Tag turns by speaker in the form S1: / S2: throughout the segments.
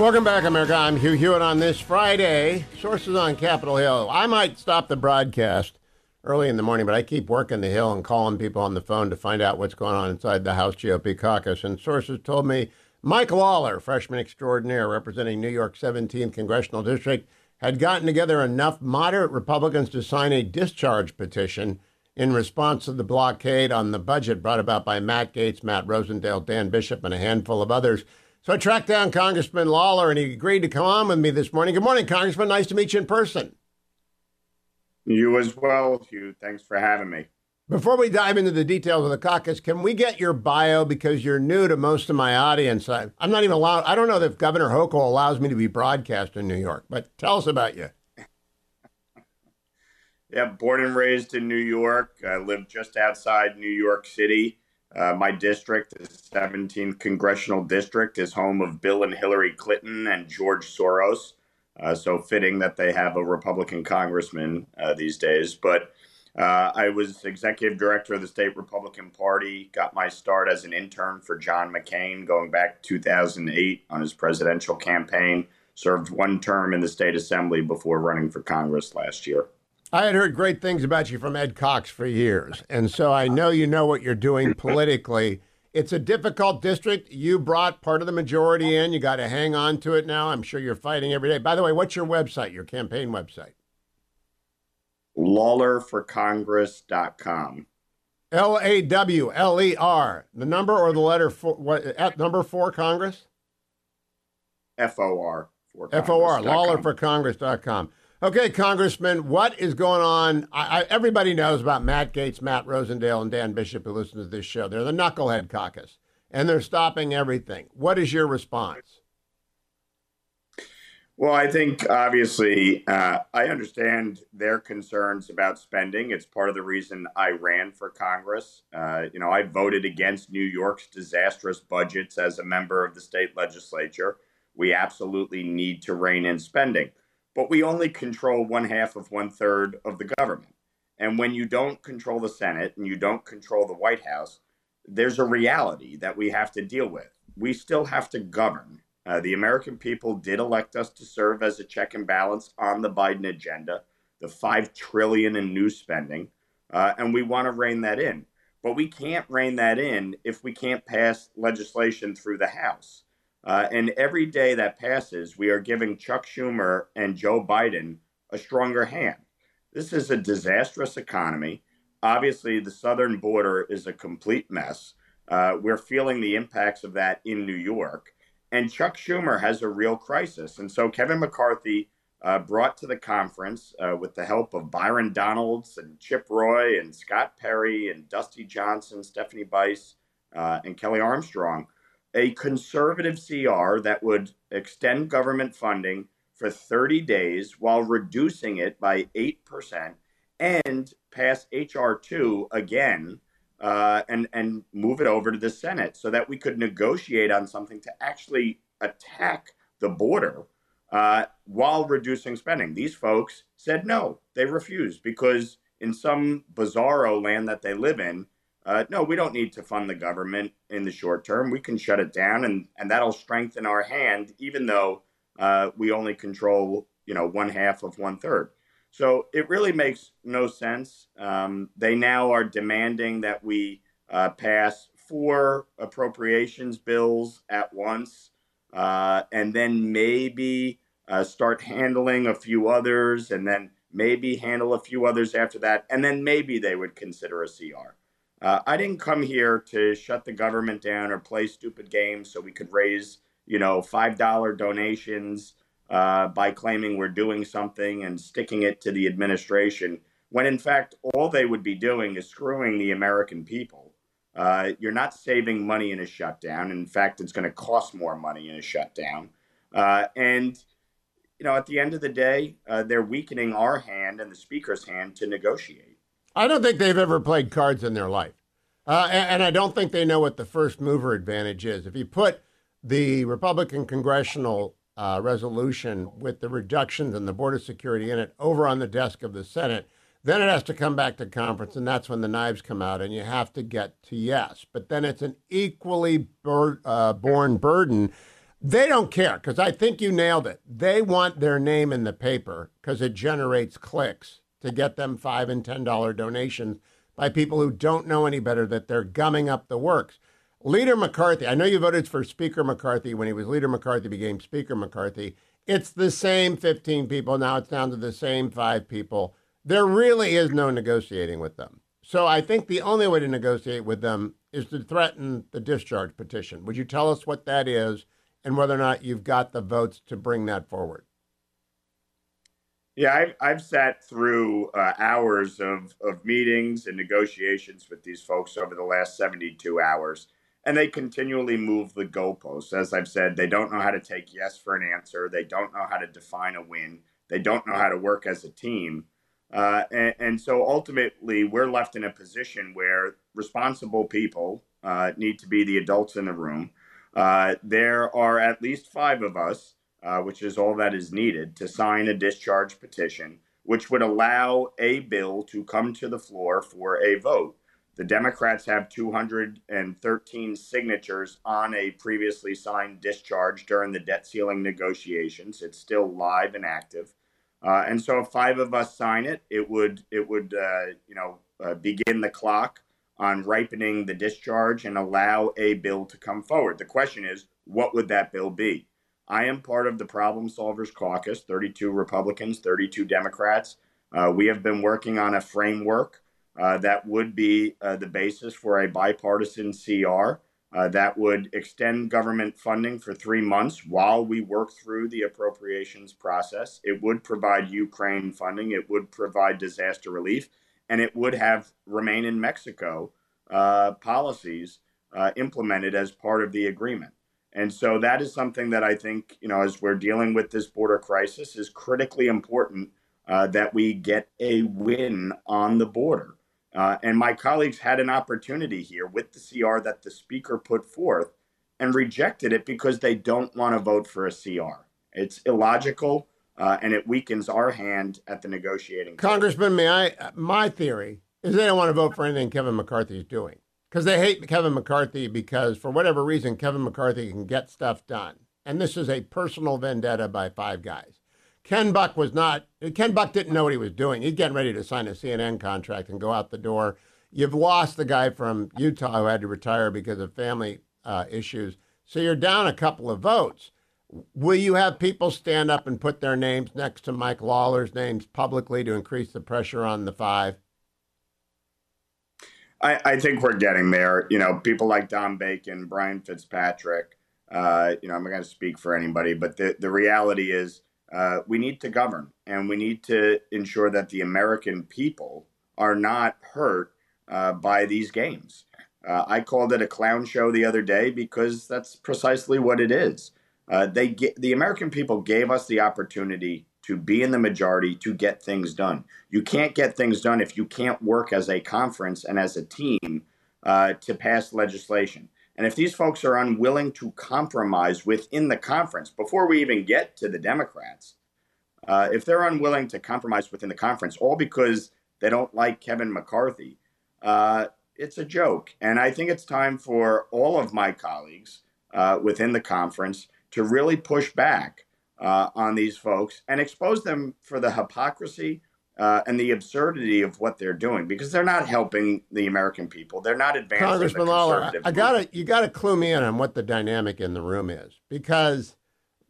S1: Welcome back, America. I'm Hugh Hewitt on this Friday. Sources on Capitol Hill. I might stop the broadcast early in the morning, but I keep working the Hill and calling people on the phone to find out what's going on inside the House GOP caucus. And sources told me Mike Lawler, freshman extraordinaire representing New York 17th Congressional District, had gotten together enough moderate Republicans to sign a discharge petition in response to the blockade on the budget brought about by Matt Gaetz, Matt Rosendale, Dan Bishop, and a handful of others. So I tracked down Congressman Lawler, and he agreed to come on with me this morning. Good morning, Congressman. Nice to meet you in person.
S2: You as well, Hugh. Thanks for having me.
S1: Before we dive into the details of the caucus, can we get your bio because you're new to most of my audience? I, am not even allowed. I don't know if Governor Hochul allows me to be broadcast in New York, but tell us about you.
S2: yeah, born and raised in New York. I lived just outside New York City. Uh, my district, the 17th congressional district, is home of Bill and Hillary Clinton and George Soros. Uh, so fitting that they have a Republican congressman uh, these days. But uh, I was executive director of the state Republican Party. Got my start as an intern for John McCain, going back 2008 on his presidential campaign. Served one term in the state assembly before running for Congress last year.
S1: I had heard great things about you from Ed Cox for years, and so I know you know what you're doing politically. It's a difficult district. You brought part of the majority in. You got to hang on to it now. I'm sure you're fighting every day. By the way, what's your website, your campaign website?
S2: LawlerforCongress.com.
S1: L A W L E R. The number or the letter for what at number four Congress?
S2: F O R.
S1: F O R. LawlerforCongress.com. Okay, Congressman, what is going on? I, I, everybody knows about Matt Gaetz, Matt Rosendale, and Dan Bishop who listen to this show. They're the knucklehead caucus, and they're stopping everything. What is your response?
S2: Well, I think obviously uh, I understand their concerns about spending. It's part of the reason I ran for Congress. Uh, you know, I voted against New York's disastrous budgets as a member of the state legislature. We absolutely need to rein in spending but we only control one half of one third of the government. And when you don't control the Senate and you don't control the White House, there's a reality that we have to deal with. We still have to govern. Uh, the American people did elect us to serve as a check and balance on the Biden agenda, the five trillion in new spending, uh, and we want to rein that in. But we can't rein that in if we can't pass legislation through the House. Uh, and every day that passes, we are giving Chuck Schumer and Joe Biden a stronger hand. This is a disastrous economy. Obviously, the southern border is a complete mess. Uh, we're feeling the impacts of that in New York. And Chuck Schumer has a real crisis. And so Kevin McCarthy uh, brought to the conference, uh, with the help of Byron Donalds and Chip Roy and Scott Perry and Dusty Johnson, Stephanie Bice, uh, and Kelly Armstrong, a conservative CR that would extend government funding for 30 days while reducing it by 8% and pass HR 2 again uh, and, and move it over to the Senate so that we could negotiate on something to actually attack the border uh, while reducing spending. These folks said no, they refused because in some bizarro land that they live in, uh, no, we don't need to fund the government in the short term. We can shut it down, and and that'll strengthen our hand, even though uh, we only control you know one half of one third. So it really makes no sense. Um, they now are demanding that we uh, pass four appropriations bills at once, uh, and then maybe uh, start handling a few others, and then maybe handle a few others after that, and then maybe they would consider a CR. Uh, I didn't come here to shut the government down or play stupid games so we could raise, you know, five dollar donations uh, by claiming we're doing something and sticking it to the administration. When in fact, all they would be doing is screwing the American people. Uh, you're not saving money in a shutdown. In fact, it's going to cost more money in a shutdown. Uh, and you know, at the end of the day, uh, they're weakening our hand and the speaker's hand to negotiate.
S1: I don't think they've ever played cards in their life. Uh, and, and, I don't think they know what the first mover advantage is. If you put the Republican congressional uh, resolution with the reductions and the border security in it over on the desk of the Senate, then it has to come back to conference, and that's when the knives come out, and you have to get to yes. But then it's an equally bur- uh, born burden. They don't care because I think you nailed it. They want their name in the paper because it generates clicks to get them five and ten dollar donations by people who don't know any better that they're gumming up the works. Leader McCarthy, I know you voted for Speaker McCarthy when he was Leader McCarthy became Speaker McCarthy. It's the same 15 people. Now it's down to the same five people. There really is no negotiating with them. So I think the only way to negotiate with them is to threaten the discharge petition. Would you tell us what that is and whether or not you've got the votes to bring that forward?
S2: Yeah, I've, I've sat through uh, hours of, of meetings and negotiations with these folks over the last 72 hours and they continually move the goalposts. As I've said, they don't know how to take yes for an answer. They don't know how to define a win. They don't know how to work as a team. Uh, and, and, so ultimately, we're left in a position where responsible people uh, need to be the adults in the room. Uh, there are at least five of us, uh, which is all that is needed, to sign a discharge petition, which would allow a bill to come to the floor for a vote. The Democrats have 213 signatures on a previously signed discharge during the debt ceiling negotiations. It's still live and active. Uh, and so if five of us sign it, it would it would uh, you know uh, begin the clock on ripening the discharge and allow a bill to come forward. The question is, what would that bill be? I am part of the Problem Solvers Caucus, 32 Republicans, 32 Democrats. Uh, we have been working on a framework uh, that would be uh, the basis for a bipartisan CR. Uh, that would extend government funding for three months while we work through the appropriations process. It would provide Ukraine funding. It would provide disaster relief, and it would have remain in Mexico uh, policies uh, implemented as part of the agreement. And so that is something that I think, you know, as we're dealing with this border crisis, is critically important uh, that we get a win on the border. Uh, and my colleagues had an opportunity here with the CR that the speaker put forth and rejected it because they don't want to vote for a CR. It's illogical uh, and it weakens our hand at the negotiating.
S1: Congressman, may I? My theory is they don't want to vote for anything Kevin McCarthy is doing because they hate Kevin McCarthy because for whatever reason Kevin McCarthy can get stuff done, and this is a personal vendetta by five guys. Ken Buck was not, Ken Buck didn't know what he was doing. He's getting ready to sign a CNN contract and go out the door. You've lost the guy from Utah who had to retire because of family uh, issues. So you're down a couple of votes. Will you have people stand up and put their names next to Mike Lawler's names publicly to increase the pressure on the five?
S2: I, I think we're getting there. You know, people like Don Bacon, Brian Fitzpatrick. Uh, you know, I'm not going to speak for anybody, but the, the reality is uh, we need to govern and we need to ensure that the American people are not hurt uh, by these games. Uh, I called it a clown show the other day because that's precisely what it is. Uh, they get, the American people gave us the opportunity to be in the majority to get things done. You can't get things done if you can't work as a conference and as a team uh, to pass legislation. And if these folks are unwilling to compromise within the conference before we even get to the Democrats, uh, if they're unwilling to compromise within the conference, all because they don't like Kevin McCarthy, uh, it's a joke. And I think it's time for all of my colleagues uh, within the conference to really push back uh, on these folks and expose them for the hypocrisy uh, and the absurdity of what they're doing because they're not helping the American people. They're not advancing.
S1: Congressman Lawler, I gotta you gotta clue me in on what the dynamic in the room is because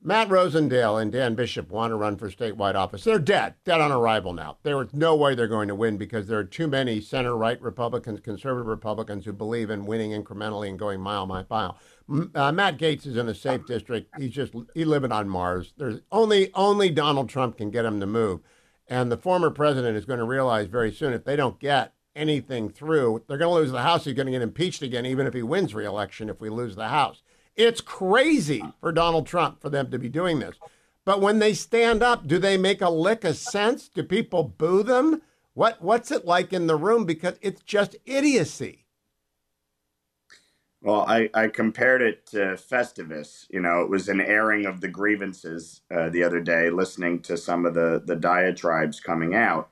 S1: Matt Rosendale and Dan Bishop want to run for statewide office. They're dead, dead on arrival now. There is no way they're going to win because there are too many center right Republicans, conservative Republicans who believe in winning incrementally and going mile by mile. Uh, Matt Gaetz is in a safe district. He's just he living on Mars. There's only only Donald Trump can get him to move. And the former president is going to realize very soon if they don't get anything through, they're going to lose the House. He's going to get impeached again, even if he wins re-election. If we lose the House, it's crazy for Donald Trump for them to be doing this. But when they stand up, do they make a lick of sense? Do people boo them? What What's it like in the room? Because it's just idiocy.
S2: Well, I, I compared it to Festivus. You know, it was an airing of the grievances uh, the other day, listening to some of the, the diatribes coming out.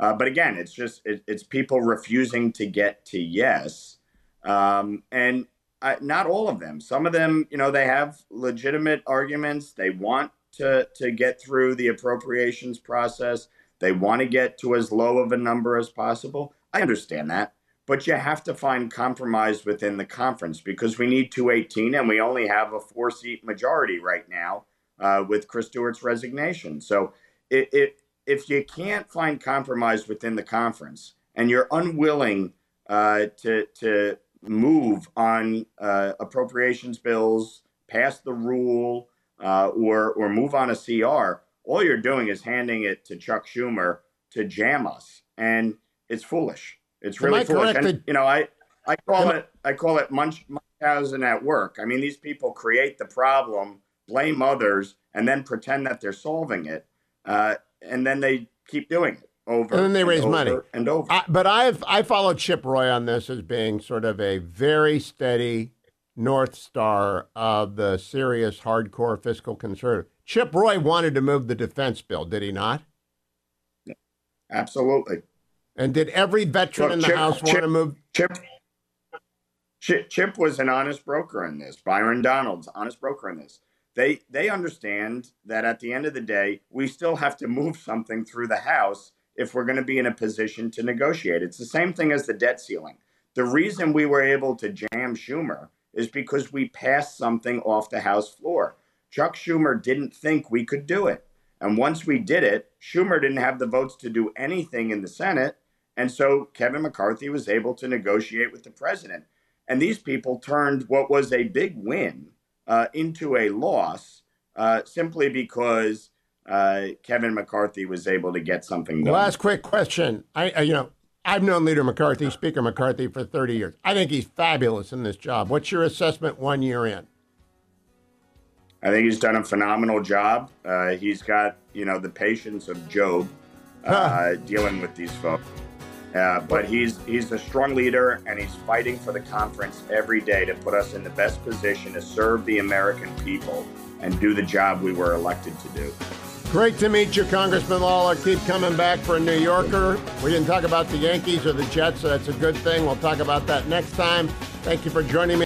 S2: Uh, but again, it's just it, it's people refusing to get to yes. Um, and I, not all of them. Some of them, you know, they have legitimate arguments. They want to to get through the appropriations process. They want to get to as low of a number as possible. I understand that, but you have to find compromise within the conference because we need 218 and we only have a four seat majority right now uh, with Chris Stewart's resignation. So it, it, if you can't find compromise within the conference and you're unwilling uh, to to move on uh, appropriations bills, pass the rule, uh, or or move on a CR, all you're doing is handing it to Chuck Schumer to jam us, and it's foolish. It's really foolish. And, you know, I I call it I call it Munch, Munchausen at work. I mean, these people create the problem, blame others, and then pretend that they're solving it, uh, and then they keep doing it over
S1: and then they raise money
S2: and over.
S1: I, but I've I followed Chip Roy on this as being sort of a very steady north star of the serious hardcore fiscal conservative. Chip Roy wanted to move the defense bill, did he not?
S2: Absolutely.
S1: And did every veteran Look, in the Chip, House Chip, want to move?
S2: Chip, Chip, Chip was an honest broker in this. Byron Donalds, honest broker in this. They they understand that at the end of the day, we still have to move something through the House if we're going to be in a position to negotiate. It's the same thing as the debt ceiling. The reason we were able to jam Schumer is because we passed something off the House floor. Chuck Schumer didn't think we could do it. And once we did it, Schumer didn't have the votes to do anything in the Senate. And so Kevin McCarthy was able to negotiate with the president. And these people turned what was a big win uh, into a loss uh, simply because uh, Kevin McCarthy was able to get something done.
S1: Last quick question. I, you know, I've known Leader McCarthy, Speaker McCarthy, for 30 years. I think he's fabulous in this job. What's your assessment one year in?
S2: I think he's done a phenomenal job. Uh, he's got, you know, the patience of Job uh, dealing with these folks. Uh, but he's he's a strong leader, and he's fighting for the conference every day to put us in the best position to serve the American people and do the job we were elected to do.
S1: Great to meet you, Congressman Lawler. Keep coming back for a New Yorker. We didn't talk about the Yankees or the Jets, so that's a good thing. We'll talk about that next time. Thank you for joining me.